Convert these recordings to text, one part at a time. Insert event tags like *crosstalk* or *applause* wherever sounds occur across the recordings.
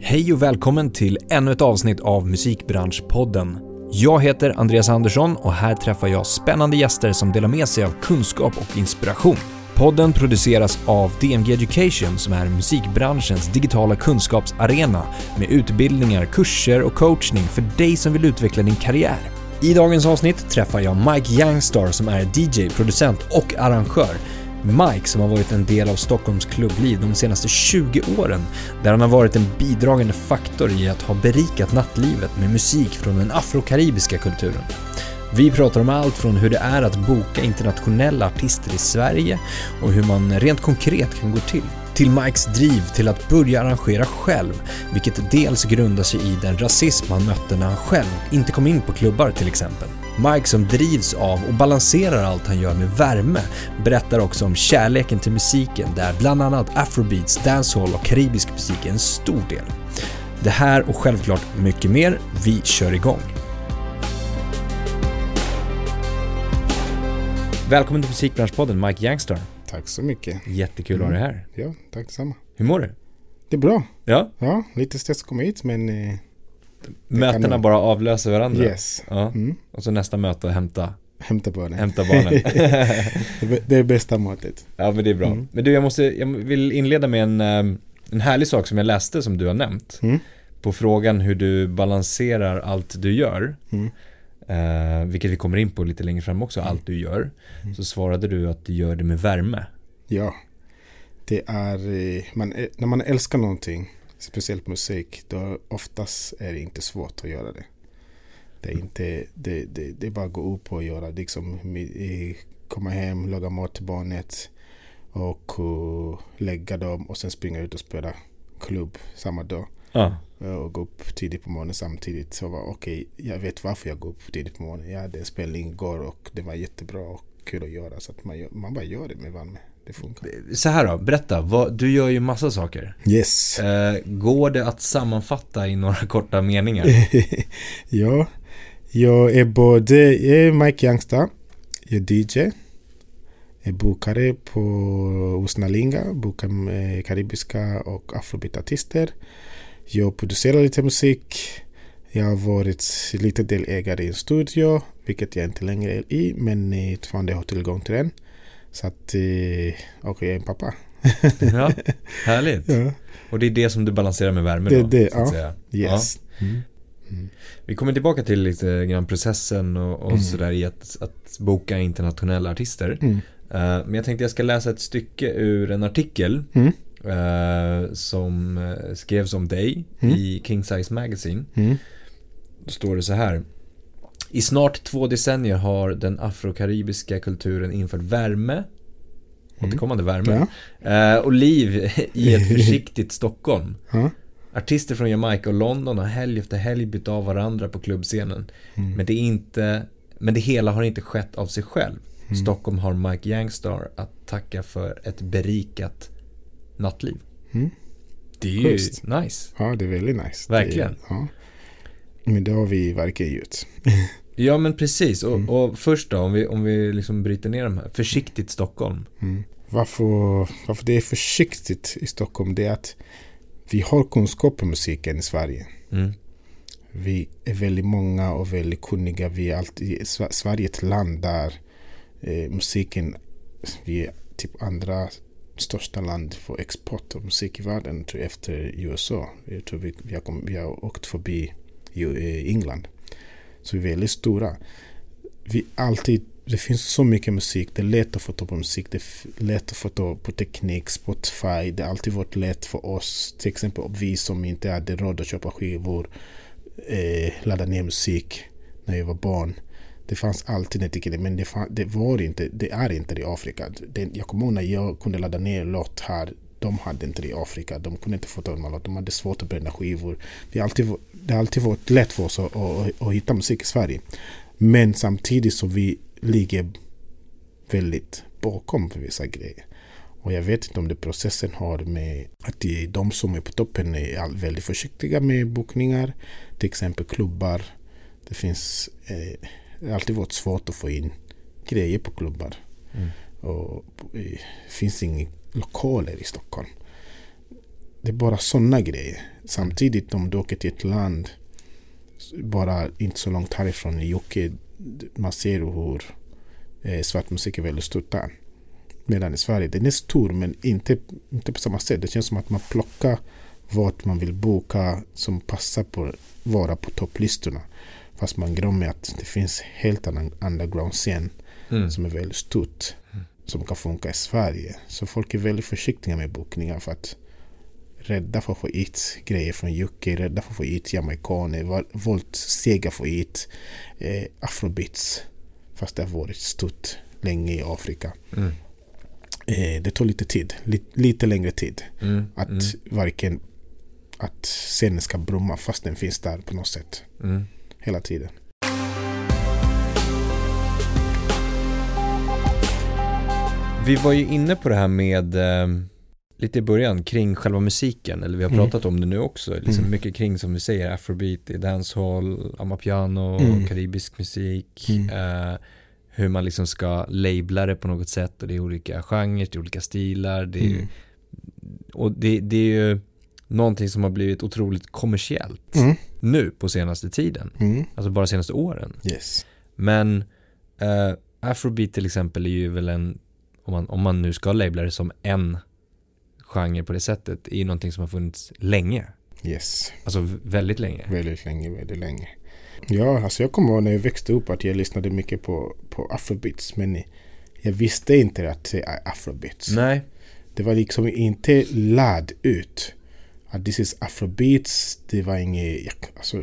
Hej och välkommen till ännu ett avsnitt av Musikbranschpodden. Jag heter Andreas Andersson och här träffar jag spännande gäster som delar med sig av kunskap och inspiration. Podden produceras av DMG Education som är musikbranschens digitala kunskapsarena med utbildningar, kurser och coachning för dig som vill utveckla din karriär. I dagens avsnitt träffar jag Mike Youngstar som är DJ, producent och arrangör. Mike som har varit en del av Stockholms klubbliv de senaste 20 åren, där han har varit en bidragande faktor i att ha berikat nattlivet med musik från den afrokaribiska kulturen. Vi pratar om allt från hur det är att boka internationella artister i Sverige och hur man rent konkret kan gå till. Till Mikes driv till att börja arrangera själv, vilket dels grundar sig i den rasism han mötte när han själv inte kom in på klubbar till exempel. Mike som drivs av och balanserar allt han gör med värme berättar också om kärleken till musiken där bland annat afrobeats, dancehall och karibisk musik är en stor del. Det här och självklart mycket mer, vi kör igång. Välkommen till Musikbranschpodden, Mike Youngstar. Tack så mycket. Jättekul att ha dig här. Ja, tack detsamma. Hur mår du? Det är bra. Ja, Ja, lite stress att komma hit men eh, mötena bara avlöser varandra. yes. Ja. Mm. Och så nästa möte, hämta, Hämta barnen. hämta barnen. *laughs* det är- bästa måttet. ja men det är bra. Mm. Men du, jag, måste, jag vill inleda med en, eh, en härlig sak som jag läste som du har nämnt. Mm. På frågan hur du balanserar allt du gör. Mm. Eh, vilket vi kommer in på lite längre fram också, allt du gör. Mm. Så svarade du att du gör det med värme. Ja. Det är, eh, man, ä- när man älskar någonting, speciellt musik, då oftast är det inte svårt att göra det. Det är inte, det, det, det är bara att gå upp och göra, liksom, eh, komma hem, laga mat till barnet och eh, lägga dem och sen springa ut och spela klubb samma dag. Ja. och gå upp tidigt på morgonen samtidigt. Så var okej, jag vet varför jag går upp tidigt på morgonen. Jag hade en spelning igår och det var jättebra och kul att göra. Så att man, man bara gör det med värme. Det funkar. Så här då, berätta. Vad, du gör ju massa saker. Yes. Eh, går det att sammanfatta i några *laughs* korta meningar? *laughs* ja, jag är både jag är Mike Youngstar, jag är DJ, jag bokare på Osnalinga, bokar med karibiska och afrobeatartister. Jag producerar lite musik. Jag har varit lite delägare i en studio, vilket jag inte längre är i, men fortfarande har tillgång till den. Så att, eh, och jag är en pappa. ja, *laughs* härligt. Ja. Och det är det som du balanserar med värme Det- då? det, så att ja. säga. Yes. Mm. Mm. Vi kommer tillbaka till lite grann processen och, och Mm. sådär i att, att boka internationella artister. Eh, men jag tänkte jag ska läsa ett stycke ur en artikel eh, som skrevs om dig i King Size Magazine. Då står det så här. I snart två decennier har den afrokaribiska kulturen infört värme, återkommande värme, Mm. Ja. eh, och liv i ett *laughs* försiktigt Stockholm. Ja. Artister från Jamaica och London har helg efter helg bytt av varandra på klubbscenen. Mm. Men det är inte, men det hela har inte skett av sig själv. Mm. Stockholm har Mike Youngstar att tacka för ett berikat nattliv. Mm. Det är ju Schysst. nice. Ja, det är väldigt nice. Verkligen. Det, ja. Men det har vi verkligen gjort. *laughs* Ja men precis. Och, Mm. och först då, om vi, om vi liksom bryter ner de här. Försiktigt Stockholm. Mm. Varför, varför det är försiktigt i Stockholm det är att vi har kunskap om musiken i Sverige. Mm. Vi är väldigt många och väldigt kunniga. Vi är alltid, Sver- Sverige är ett land där eh, musiken, vi är typ andra största land för export av musik i världen tror jag, efter USA. Jag tror vi, vi, har, vi har åkt förbi eh, England. Så vi är väldigt stora. Vi alltid, det finns så mycket musik. Det är lätt att få tag på musik. Det är lätt att få tag på teknik, Spotify. Det har alltid varit lätt för oss. Till exempel vi som inte hade råd att köpa skivor. Eh, ladda ner musik när jag var barn. Det fanns alltid en etikett men det, fann, det var inte, det är inte det i Afrika. Det, jag kommer ihåg när jag kunde ladda ner låt här. De hade inte det i Afrika. De kunde inte få tag på låt. De hade svårt att bränna skivor. Det har alltid, det har alltid varit lätt för oss att, att, att hitta musik i Sverige. Men samtidigt så vi ligger väldigt bakom för vissa grejer. Och jag vet inte om det processen har med att det är de som är på toppen är väldigt försiktiga med bokningar. Till exempel klubbar. Det finns eh, det har alltid varit svårt att få in grejer på klubbar. Mm. Och det finns inga lokaler i Stockholm. Det är bara sådana grejer. Samtidigt om du åker till ett land bara inte så långt härifrån i Jocke man ser hur eh, svart musik är väldigt stort där. Medan i Sverige, den är stor men inte, inte på samma sätt. Det känns som att man plockar vart man vill boka som passar på vara på topplistorna. Fast man glömmer att det finns helt annan underground-scen mm. som är väldigt stort. Som kan funka i Sverige. Så folk är väldigt försiktiga med bokningar för att rädda för att få hit grejer från UK, rädda för att få hit jamaicaner, våldssega få hit eh, afrobeats. Fast det har varit stort länge i Afrika. Mm. Eh, det tar lite tid, lite, lite längre tid. Mm. Att mm. varken att scenen ska brumma fast den finns där på något sätt. Mm. Hela tiden. Vi var ju inne på det här med eh, lite i början kring själva musiken, eller vi har mm. pratat mm. om det nu också, liksom mm. mycket kring som vi säger afrobeat, dancehall, amapiano, mm. karibisk musik, mm. eh, hur man liksom ska labla det på något sätt och det är olika genrer, det är olika stilar, det är, mm. och det, det, är ju någonting som har blivit otroligt kommersiellt mm. nu på senaste tiden, alltså bara senaste åren. Yes. Men eh, afrobeat till exempel är ju väl en, om man, om man nu ska labla det som en genre på det sättet är ju någonting som har funnits länge. Yes. Alltså väldigt länge. Väldigt länge, väldigt länge. Ja, alltså jag kommer ihåg när jag växte upp att jag lyssnade mycket på, på afrobeats. Men jag visste inte att det är afrobeats. Nej. Det var liksom inte lad ut. Att this is afrobeats. Det var inget... Alltså,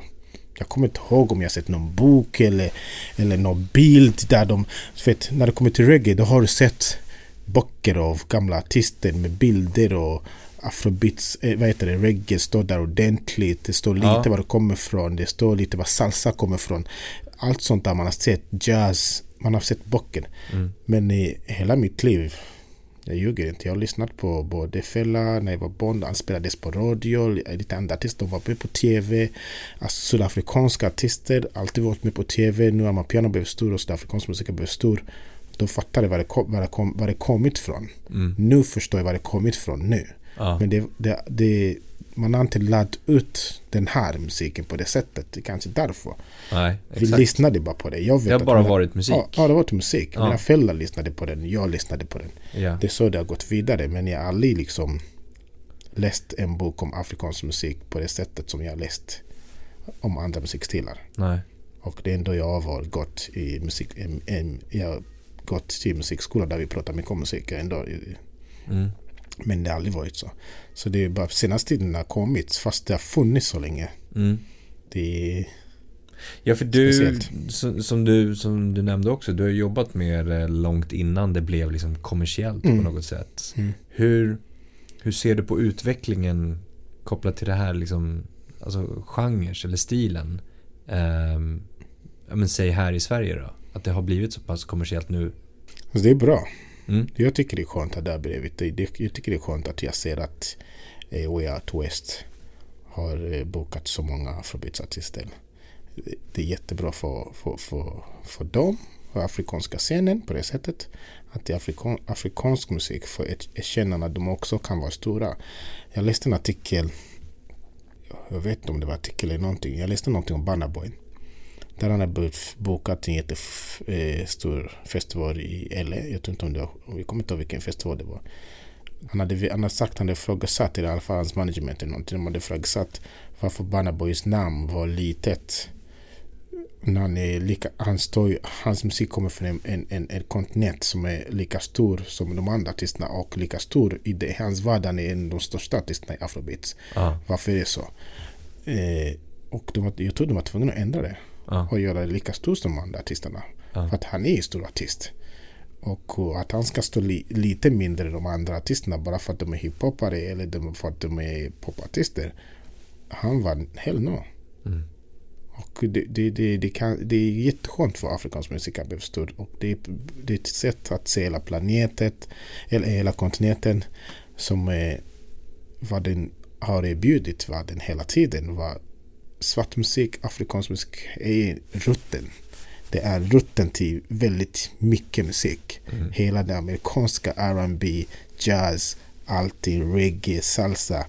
jag kommer inte ihåg om jag sett någon bok eller, eller någon bild där de... Vet, när det kommer till reggae då har du sett böcker av gamla artister med bilder och afrobeats, eh, vad heter det, reggae står där ordentligt. Det står lite ja. var det kommer ifrån. Det står lite var salsa kommer ifrån. Allt sånt där man har sett, jazz, man har sett böcker. Mm. Men i hela mitt liv, jag ljuger inte, jag har lyssnat på både Fella när jag var barn, han spelades på radio, lite andra artister var med på tv. Alltså sydafrikanska artister, alltid varit med på tv. Nu har man piano blivit stor och sydafrikansk musik har blivit stor. Då fattar jag var det, kom, var det, kom, var det kommit från. Mm. Nu förstår jag var det kommit från nu. Ja. Men det, det, det, man har inte laddat ut den här musiken på det sättet. Det är kanske därför. Nej, Vi lyssnade bara på det. Jag vet det har bara mina, varit musik. Ja, ja, det har varit musik. Ja. Mina föräldrar lyssnade på den. Jag lyssnade på den. Ja. Det är så det har gått vidare. Men jag har aldrig liksom läst en bok om afrikansk musik på det sättet som jag har läst om andra musikstilar. Nej. Och det är ändå jag har gått i musik. Jag gått till musikskola där vi pratar mycket om musik ändå. Mm. Men det har aldrig varit så. Så det är bara senaste tiden har kommit fast det har funnits så länge. Mm. Det är Ja för du, som du, som du nämnde också, du har jobbat med det långt innan det blev liksom kommersiellt mm. på något sätt. Mm. Hur, hur ser du på utvecklingen kopplat till det här liksom, alltså genres eller stilen? Um, ja men säg här i Sverige då. Att det har blivit så pass kommersiellt nu? Alltså det är bra. Mm. Jag tycker det är skönt att det har blivit Jag tycker det är skönt att jag ser att eh, We Out West har eh, bokat så många afrobeatsartister. Det är jättebra för, för, för, för dem och afrikanska scenen på det sättet. Att det afrikan, afrikansk musik får ett erkännande att de också kan vara stora. Jag läste en artikel, jag vet inte om det var artikel eller någonting. Jag läste någonting om Bannaboy. Där han har bokat en jättestor festival i LA. Jag tror inte om det var, jag kommer inte ihåg vilken festival det var. Han hade, han hade sagt, han hade ifrågasatt i alla fall hans management eller någonting. De hade ifrågasatt varför Burna Boys namn var litet. När han, är lika, han står, hans musik kommer från en, en, en, en kontinent som är lika stor som de andra artisterna och lika stor i det, hans värld. Han är en av de största artisterna i afrobeats. Ah. Varför är det så? Eh, och de, jag tror de var tvungna att ändra det ja. och göra det lika stor som de andra artisterna. Ja. För att han är en stor artist. Och att han ska stå li, lite mindre än de andra artisterna bara för att de är hiphopare eller för att de är popartister. Han var hell no. Mm. Och det, det, det, det, kan, det är jätteskönt för afrikansk musik att bli stor. Och det, det är ett sätt att se hela planeten, eller hela kontinenten som är vad den har erbjudit världen hela tiden. Vad svart musik, afrikansk musik är rutten. Det är rutten till väldigt mycket musik. Mm. Hela det amerikanska R&B, jazz, allting, reggae, salsa.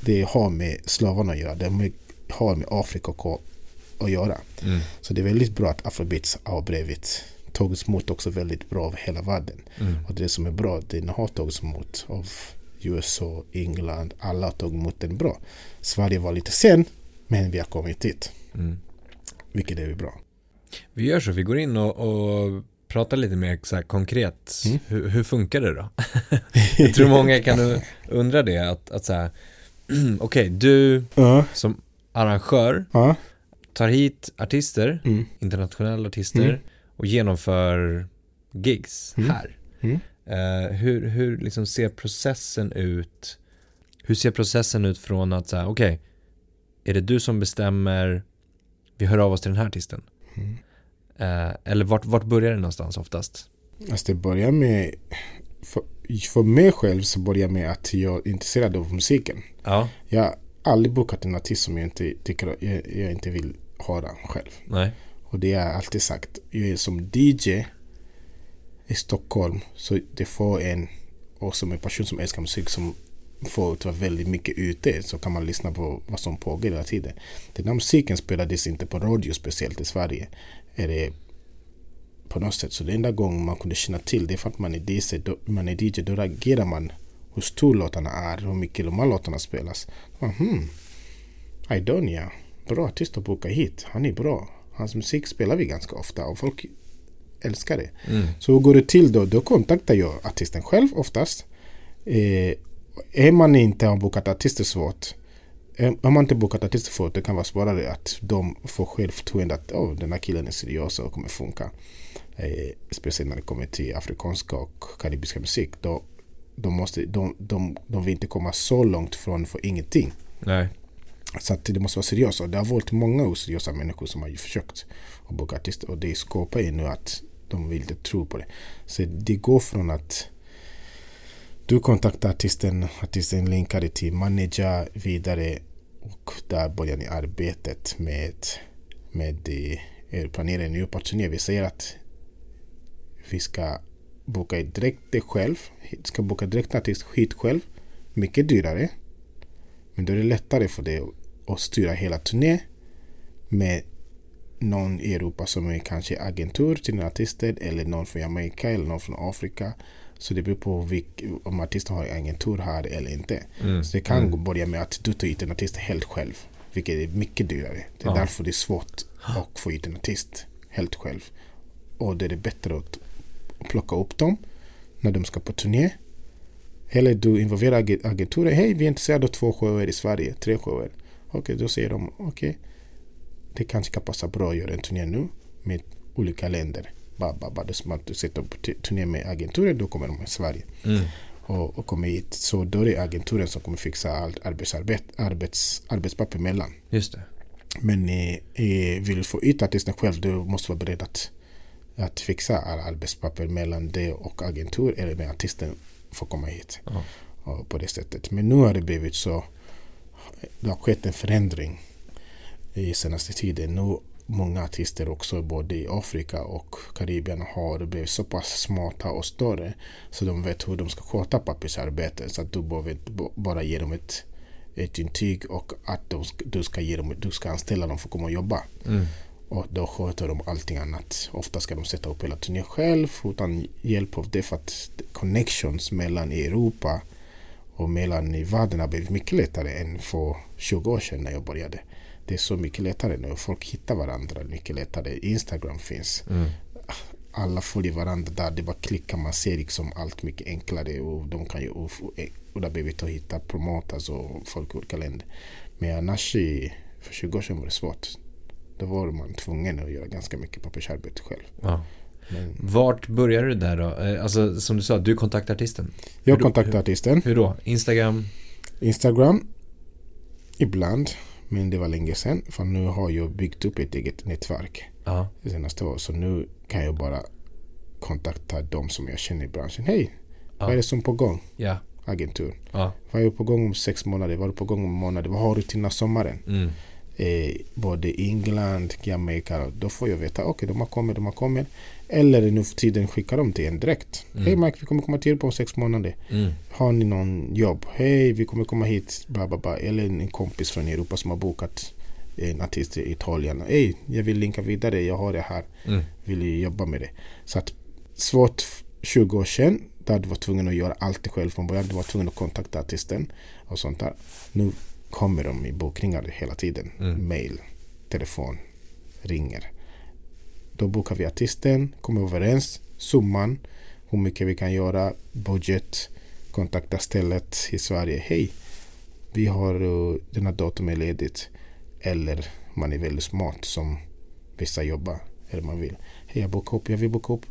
det har med slavarna att göra. Det har med Afrika att göra. Mm. Så det är väldigt bra att Afrobeats har blivit tagits emot också väldigt bra av hela världen. Mm. Och det som är bra, den har tagits emot av USA, England, alla har tagit emot den bra. Sverige var lite sen, men vi har kommit dit. Mm. Vilket är bra. Vi gör så, vi går in och, och pratar lite mer så här konkret. Mm. Hur, hur funkar det då? *laughs* Jag tror många kan undra det, att, att så här, *clears throat* okej, du Ja, som arrangör ja, tar hit artister, mm, internationella artister Mm. och genomför gigs Mm. här. Eh, hur hur liksom ser processen ut? Hur ser processen ut från att säga, okej, är det du som bestämmer, vi hör av oss till den här artisten? Mm. Eh, eller vart, vart börjar det någonstans oftast? Alltså det börjar med, för, för mig själv så börjar med att jag är intresserad av musiken. Ja, Jag har aldrig bokat en artist som jag inte tycker jag, jag inte vill höra själv. nej, Och det har jag alltid sagt. Jag är som DJ i Stockholm så det får en och som en person som älskar musik som får ut väldigt mycket ute så kan man lyssna på vad som pågår hela tiden. Den här musiken spelades inte på radio speciellt i Sverige. Är det på något sätt. Så det enda gången man kunde känna till det är för att man är DJ, då, man är DJ då reagerar man hur stor låtarna är, hur mycket de här låtarna spelas. Man, hmm, Idonia, bra artist att boka hit. Han är bra. Hans musik spelar vi ganska ofta och folk älskar det. mm. Så hur går det till då? Då kontaktar jag artisten själv oftast. Eh, är man inte har bokat artister svårt. Har man inte bokat artister förut det kan vara svårare att de får självförtroende att oh, den här killen är seriös och kommer funka. Eh, speciellt när det kommer till afrikanska och karibiska musik. Då, de, måste, de, de, de vill inte komma så långt från för ingenting. nej, Så att det måste vara seriöst. Och det har varit många oseriösa människor som har ju försökt att boka artister. Och det skapar ju nu att de vill inte tro på det. Så det går från att du kontaktar artisten, artisten linkar dig till manager vidare och där börjar ni arbetet med, med er planering. en ny turné. Vi säger att vi ska boka direkt dig själv, ska boka direkt en artist hit själv. Mycket dyrare. Men då är det lättare för dig att styra hela turné med någon i Europa som är kanske agentur till artister eller någon från Jamaica eller någon från Afrika. Så det beror på vilk, om artisten har agentur här eller inte. mm. Så det kan mm. börja med att du tar hit en artist helt själv. Vilket är mycket dyrare. Det är Ja. därför det är svårt att få hit en artist helt själv. Och det är bättre att plocka upp dem när de ska på turné. Eller du involverar ag- agenturer. Hej, vi är intresserade av två shower i Sverige. Tre shower. Okej, då säger de okej. det kanske kan passa bra att göra en turné nu med olika länder. Bara, bara, bara det är som att du sätter på tu- turné med agenturer, då kommer de i Sverige Mm. och, och kommer hit. Så då är det agenturen som kommer fixa allt arbetsarbet, arbets, arbetspapper mellan. Just det. Men eh, eh, vill du få ut artisten själv, du måste vara beredd att, att fixa alla arbetspapper mellan dig och agentur eller med artisten får komma hit. Ja. Och på det sättet. Men nu har det blivit så, det har skett en förändring i senaste tiden. Nu många artister också både i Afrika och Karibien har blivit så pass smarta och större så de vet hur de ska sköta pappersarbetet så att du behöver bara ge dem ett, ett intyg och att de, ska- du, ska ge dem, du ska anställa dem för att komma och jobba. Mm. Och då sköter de allting annat. Ofta ska de sätta upp hela turnén själv utan hjälp av det för att connections mellan Europa och mellan i världen har blivit mycket lättare än för 20 år sedan när jag började. Det är så mycket lättare nu. Folk hittar varandra mycket lättare. Instagram finns. Mm. Alla följer varandra där. Det bara klicka. Man ser liksom allt mycket enklare. Och de kan ju och, och har blivit att hitta promoters och folk i olika länder. Men annars i, för 20 år sedan var det svårt. Då var man tvungen att göra ganska mycket pappersarbete själv. Ja. Men Vart börjar du där då? Eh, Alltså som du sa, du kontaktar artisten. jag kontaktade artisten. Hur då? Instagram? Instagram. Ibland. Men det var länge sedan. För nu har jag byggt upp ett eget nätverk. Ja. det senaste året. Så nu kan jag bara kontakta de som jag känner i branschen. Hej, vad är det som är på gång? Ja. Agentur. Ja. Vad är på gång om sex månader? Vad är på gång om en månad? Vad har du till den här sommaren? Mm. Eh, både England, Jamaica. Då får jag veta, okej okay, de har kommit, de har kommit. Eller nu för tiden skickar de till en direkt. Mm. Hej Mike, vi kommer komma till på sex månader. Mm. Har ni någon jobb? Hej, vi kommer komma hit. Bla, bla, bla. Eller en kompis från Europa som har bokat en artist i Italien. Hej, jag vill linka vidare. Jag har det här. Mm. Vill jobba med det? Så att svårt 20 år sedan. Där du var tvungen att göra allt själv från början. Du var tvungen att kontakta artisten och sånt där. Nu kommer de i bokningar hela tiden. Mm. Mail, telefon, ringer. Då bokar vi artisten, kommer överens, summan, hur mycket vi kan göra, budget, kontakta stället i Sverige. Hej, vi har uh, den här datumet ledigt. Eller man är väldigt smart som vissa jobbar. Eller man vill. Hej, jag bokar upp, jag vill boka upp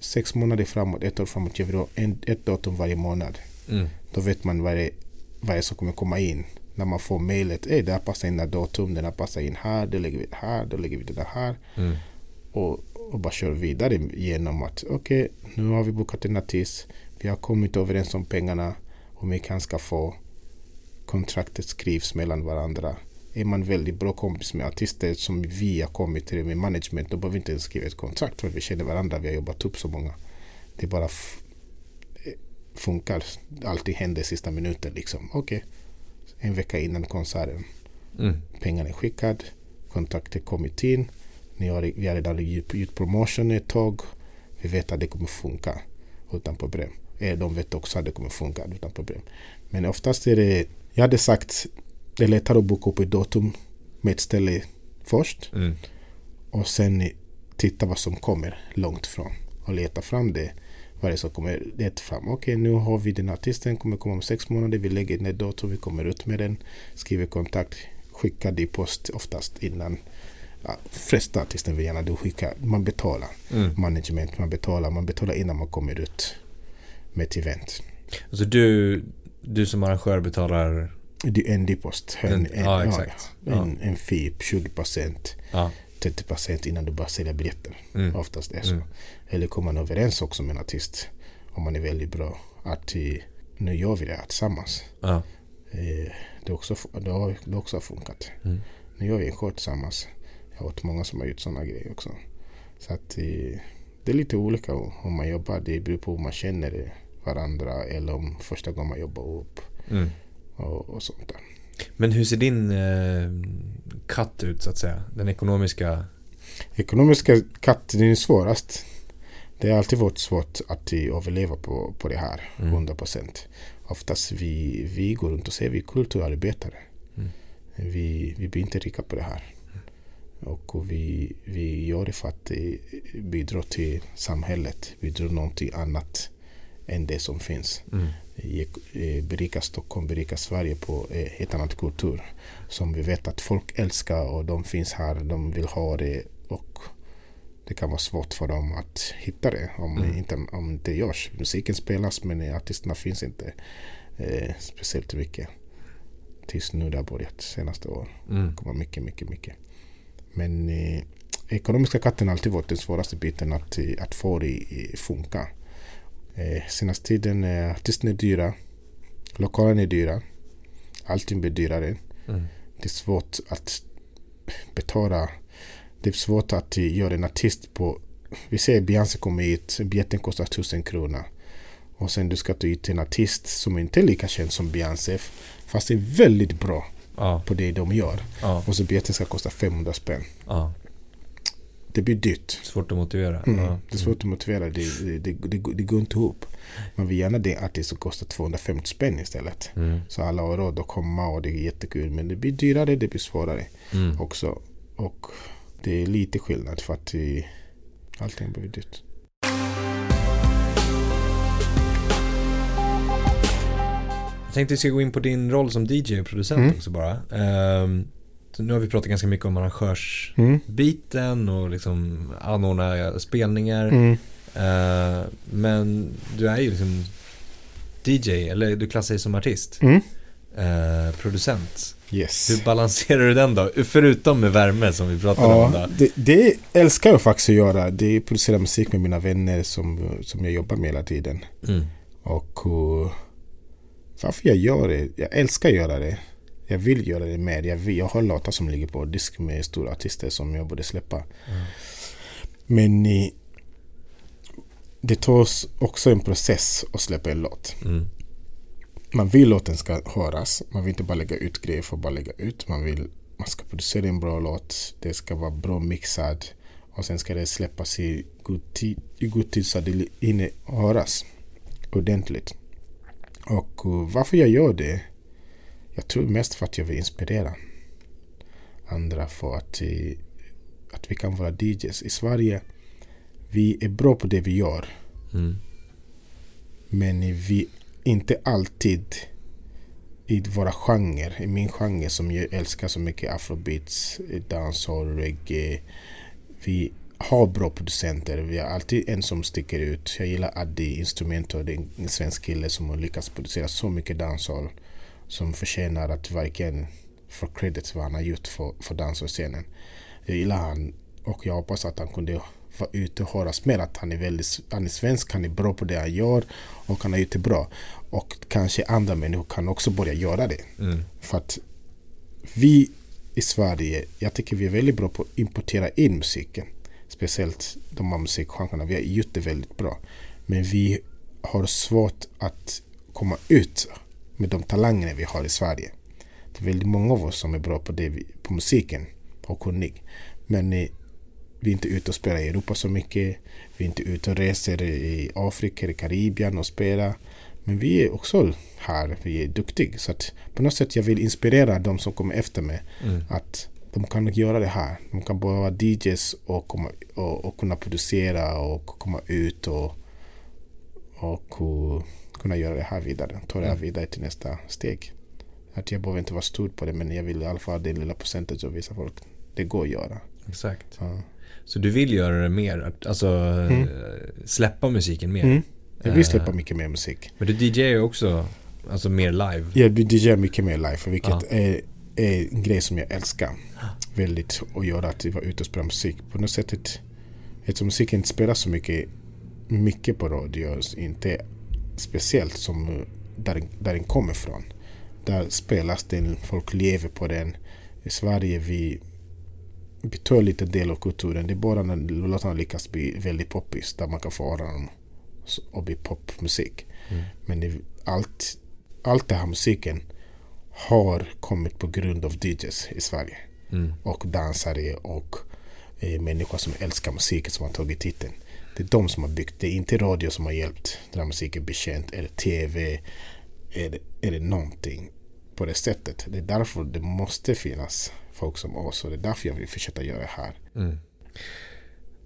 sex månader framåt, ett år framåt. Jag vill ha en, ett datum varje månad. Mm. Då vet man vad det, vad det som kommer komma in. När man får mejlet, hey, det här passar in det här datum, den här passar in här, då lägger vi det här, då lägger vi det här. Mm. Och, och bara kör vidare genom att okej, okay, nu har vi bokat en artist, vi har kommit överens om pengarna och vi kan ska få kontraktet skrivs mellan varandra. Är man väldigt bra kompis med artister som vi har kommit till med management, då behöver vi inte ens skriva ett kontrakt för vi känner varandra, vi har jobbat upp så många. Det bara funkar. Allting händer sista minuten liksom. Okej, okay. En vecka innan konserten. Mm. Pengarna är skickad, kontakter kommit in. Ni har, vi har redan gjort promotion ett tag. Vi vet att det kommer funka utan problem. De vet också att det kommer funka utan problem. Men oftast är det, jag hade sagt, det är lättare att boka upp ett datum med ett ställe först. Mm. Och sen titta vad som kommer långt från. Och leta fram det. Vad det som kommer rätt fram. Okej, nu har vi den artisten, kommer komma om sex månader. Vi lägger in ett datum, vi kommer ut med den. Skriver kontakt, skickar det i post oftast innan ja, flesta artister vill gärna du skickar, man betalar Mm. management, man betalar, man betalar innan man kommer ut med ett event. Så du, du som arrangör betalar... Det är en depost, en, En- en, ja, exakt. en, en fee, 20%, Ja. 30% innan du bara säljer biljetter. Mm. Oftast är så. Mm. Eller kommer man överens också med en artist, om man är väldigt bra, att nu gör vi det här tillsammans. Ja. Eh, det, också, det, har, det också har funkat. Mm. Nu gör vi en show tillsammans. Jag har hört många som har gjort sådana grejer också. Så att eh, det är lite olika hur man jobbar. Det beror på hur man känner varandra eller om första gången man jobbar upp Mm. och, och sånt där. Men hur ser din eh, cut ut så att säga? Den ekonomiska... Ekonomiska katten är svårast. Det har alltid varit svårt att överleva på, på det här, Mm. 100 procent. Oftast vi, vi går runt och säger vi är kulturarbetare. Mm. Vi, vi blir inte rika på det här. Och vi, vi gör det för att bidra till samhället, bidra någonting annat än det som finns. Mm. Berika Stockholm, berika Sverige på eh, helt annat kultur. Som vi vet att folk älskar och de finns här, de vill ha det och det kan vara svårt för dem att hitta det om, Mm. inte, om det inte görs. Musiken spelas men artisterna finns inte eh, speciellt mycket. Tills nu det har börjat senaste åren. Mm. Det kommer mycket, mycket, mycket. Men eh, ekonomiska katten har alltid varit den svåraste biten att, eh, att få det i- funka. Eh, senaste tiden är artisterna är dyra. Lokalerna är dyra. Allting blir dyrare. Mm. Det är svårt att betala. Det är svårt att göra en artist på... Vi säger Beyoncé kommer hit, biljetten kostar tusen kronor. Och sen du ska ta hit en artist som inte är lika känd som Beyoncé. Fast är väldigt bra Ja. på det de gör. Ja. Och så biljetten ska kosta 500 spänn. ja. Det blir dyrt. Svårt att motivera. Mm. Ja. Det är svårt att motivera. Det, det, det, det, det går inte ihop. Man vill gärna det artist som kostar 250 spänn istället. Mm. Så alla har råd att komma och det är jättekul. Men det blir dyrare, det blir svårare Mm. också. Och det är lite skillnad för att allting blir dyrt. Jag tänkte vi ska gå in på din roll som DJ och producent Mm. också bara. Så nu har vi pratat ganska mycket om arrangörsbiten Mm. och liksom anordna spelningar. Mm. Eh, men du är ju liksom DJ, eller du klassar dig som artist. Mm. Eh, producent. Yes. Hur balanserar du den då? Förutom med värme som vi pratade om Ja, då. det, det älskar jag faktiskt att göra. Det är att producera musik med mina vänner som, som jag jobbar med hela tiden. Mm. Och uh, varför jag gör det? Jag älskar att göra det. Jag vill göra det mer. Jag, vill, jag har låtar som ligger på disk med stora artister som jag borde släppa. Mm. Men i, det tar också en process att släppa en låt. Mm. Man vill låten ska höras. Man vill inte bara lägga ut grejer för att bara lägga ut. Man vill man ska producera en bra låt. Det ska vara bra mixad. Och sen ska det släppas i god tid, i god tid så det hinner höras ordentligt. Och uh, varför jag gör det? Jag tror mest för att jag vill inspirera andra för att, uh, att vi kan vara DJs. I Sverige, vi är bra på det vi gör. Mm. Men vi inte alltid i våra genrer, i min genre som jag älskar så mycket, afrobeats, dancehall, reggae. Vi har bra producenter. Vi har alltid en som sticker ut. Jag gillar Addi Instrumento. Det är en svensk kille som har lyckats producera så mycket dancehall. Som förtjänar att verkligen få credit för vad han har gjort för, för dancehall-scenen. Jag gillar han och jag hoppas att han kunde vara ute och höras mer. Att han är väldigt, han är svensk, han är bra på det han gör och han har gjort det bra. Och kanske andra människor kan också börja göra det. Mm. För att vi i Sverige, jag tycker vi är väldigt bra på att importera in musiken. Speciellt de här musikgenrerna. Vi har gjort det väldigt bra. Men vi har svårt att komma ut med de talanger vi har i Sverige. Det är väldigt många av oss som är bra på, det, på musiken och kunnig. Men eh, vi är inte ute och spelar i Europa så mycket. Vi är inte ute och reser i Afrika eller Karibien och spelar. Men vi är också här, vi är duktiga. Så att på något sätt jag vill inspirera de som kommer efter mig. Mm. Att de kan göra det här. De kan bara vara DJs och, komma, och, och kunna producera och komma ut och, och, och kunna göra det här vidare. Ta det här Mm. vidare till nästa steg. Att jag behöver inte vara stor på det men jag vill i alla fall ha det lilla procentet och visa folk det går att göra. Exakt. Ja. Så du vill göra det mer, alltså Mm. eh, släppa musiken mer? Mm. Jag vill släppa Eh, mycket mer musik. Men du DJar ju också, alltså mer live. Jag DJar mycket mer live vilket Ja. är, är en grej som jag älskar väldigt att göra. Att vara ute och spela musik. På något sätt, eftersom musiken inte spelas så mycket, mycket på radio, inte speciellt som eh, där, den- där den kommer ifrån. Där spelas den, folk lever på den. I Sverige vi, vi tar lite del av kulturen. Det är bara när låtarna lyckas bli väldigt poppis där man kan få höra dem och bli popmusik. Mm. Men det, allt, allt det här musiken har kommit på grund av DJs i Sverige. Mm. Och dansare och eh, människor som älskar musiken som har tagit titeln. Det är de som har byggt. Det är inte radio som har hjälpt den här musiken bli känd. Eller TV. Eller, eller någonting på det sättet. Det är därför det måste finnas folk som oss. Och det är därför jag vill fortsätta göra det här. Mm.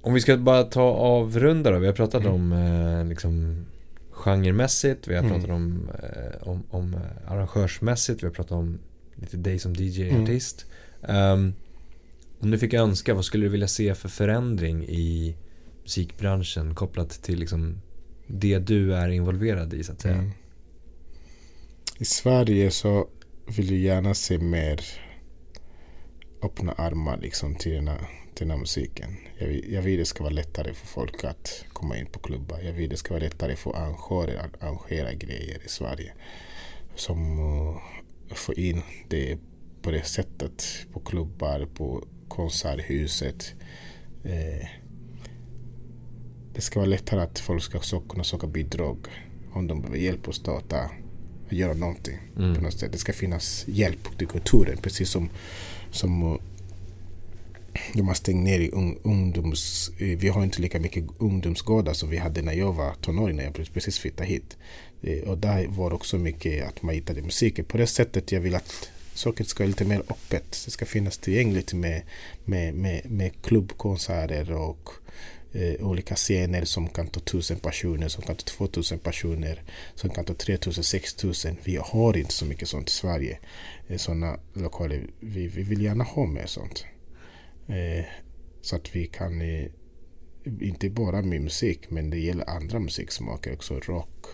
Om vi ska bara ta avrunda då. Vi har pratat Mm. om eh, liksom genremässigt, vi har Mm. pratat om, eh, om, om eh, arrangörsmässigt, vi har pratat om lite dig som Mm. DJ-artist. Ehm, om du fick önska, vad skulle du vilja se för förändring i musikbranschen kopplat till liksom det du är involverad i så att säga? Mm. I Sverige så vill jag gärna se mer öppna armar liksom till den här, till den här musiken. Jag vill, jag vill det ska vara lättare för folk att komma in på klubbar. Jag vill det ska vara lättare för arrangörer att arrangera grejer i Sverige. Som uh, få in det på det sättet på klubbar, på konserthuset. Eh, det ska vara lättare att folk ska så, kunna söka bidrag om de behöver hjälp att starta och göra någonting Mm. på något sätt. Det ska finnas hjälp till kulturen precis som, som uh, de har stängt ner i un, ungdoms... eh, Vi har inte lika mycket ungdomsgårdar som vi hade när jag var tonåring, när jag precis flyttade hit. Eh, Och där var också mycket att man hittade musiken. På det sättet jag vill att saker ska vara lite mer öppet. Det ska finnas tillgängligt med, med, med, med klubbkonserter och eh, olika scener som kan ta tusen personer, som kan ta två tusen personer, som kan ta tre tusen, sex tusen. Vi har inte så mycket sånt i Sverige. Eh, Sådana lokaler. Vi, vi vill gärna ha mer sånt. Eh, så att vi kan eh, inte bara med musik men det gäller andra musiksmaker också. Rock,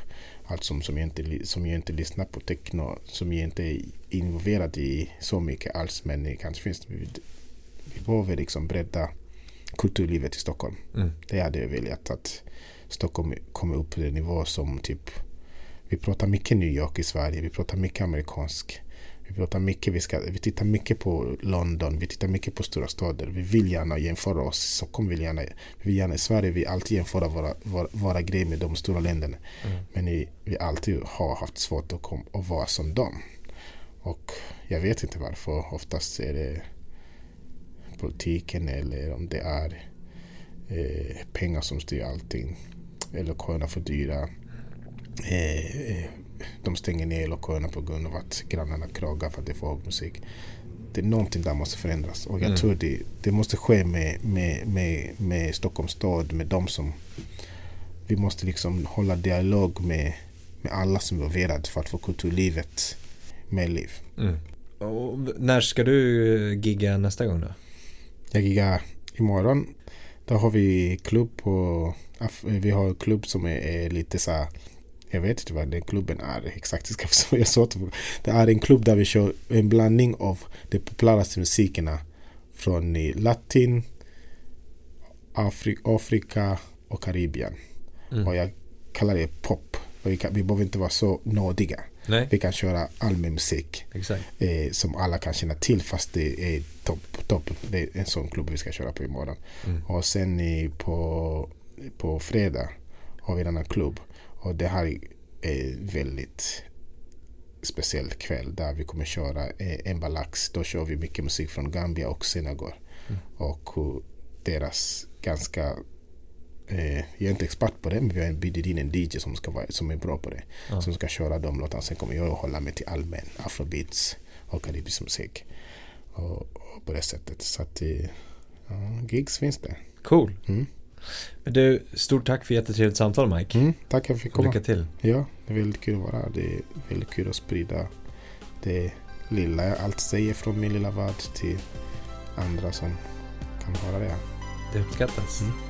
allt som, som, jag inte, som jag inte lyssnar på, techno, som jag inte är involverad i så mycket alls men det kanske finns. Vi, vi behöver liksom bredda kulturlivet i Stockholm. Mm. Det hade jag velat att Stockholm kommer upp på den nivå som typ vi pratar mycket New York i Sverige, vi pratar mycket amerikansk. Vi pratar mycket, vi, ska, vi tittar mycket på London, vi tittar mycket på stora städer. Vi vill gärna jämföra oss. Stockholm vill gärna, vi vill gärna i Sverige vi alltid jämföra våra, våra, våra grejer med de stora länderna. Mm. Men vi, vi alltid har haft svårt att, kom, att vara som dem. Och jag vet inte varför. Oftast är det politiken eller om det är eh, pengar som styr allting. Eller lokalerna för dyra. Eh, eh, de stänger ner lokalerna på grund av att grannarna klagar för att det är för hög musik. Det är någonting där måste förändras och jag mm. tror det, det måste ske med, med, med, med Stockholms stad, med de som vi måste liksom hålla dialog med, med alla som är involverade för att få kulturlivet med liv. Mm. När ska du gigga nästa gång då? Jag giggar imorgon. Då har vi klubb på... Vi har klubb som är, är lite så här, Jag vet inte vad den klubben är exakt. Jag *laughs* sa det är en klubb där vi kör en blandning av de populäraste musikerna från latin, Afrika, Afrika och Karibien. Mm. Och jag kallar det pop. Vi, kan, vi behöver inte vara så nådiga. Nej. Vi kan köra allmän musik. Eh, som alla kan känna till fast det är topp. Top. Det är en sån klubb vi ska köra på imorgon. Mm. Och sen i, på, på fredag har vi en annan klubb. Och det här är väldigt speciell kväll där vi kommer köra eh, en balax. Då kör vi mycket musik från Gambia och Senegal. Mm. Och deras ganska eh, jag är inte expert på det men vi har bjudit in en DJ som, ska vara, som är bra på det. Ja. Som ska köra de låtarna. Sen kommer jag att hålla mig till allmän afrobeats och karibisk musik. Och, och, på det sättet. Så att eh, ja, gigs finns det. Cool. Mm. Men du, stort tack för jättetrevligt samtal Mike. Mm, tack för att jag fick komma. Lycka till. Ja, det är väldigt kul att vara här. Det är väldigt kul att sprida det lilla jag alltid säger från min lilla värld till andra som kan höra det. Det uppskattas. Mm.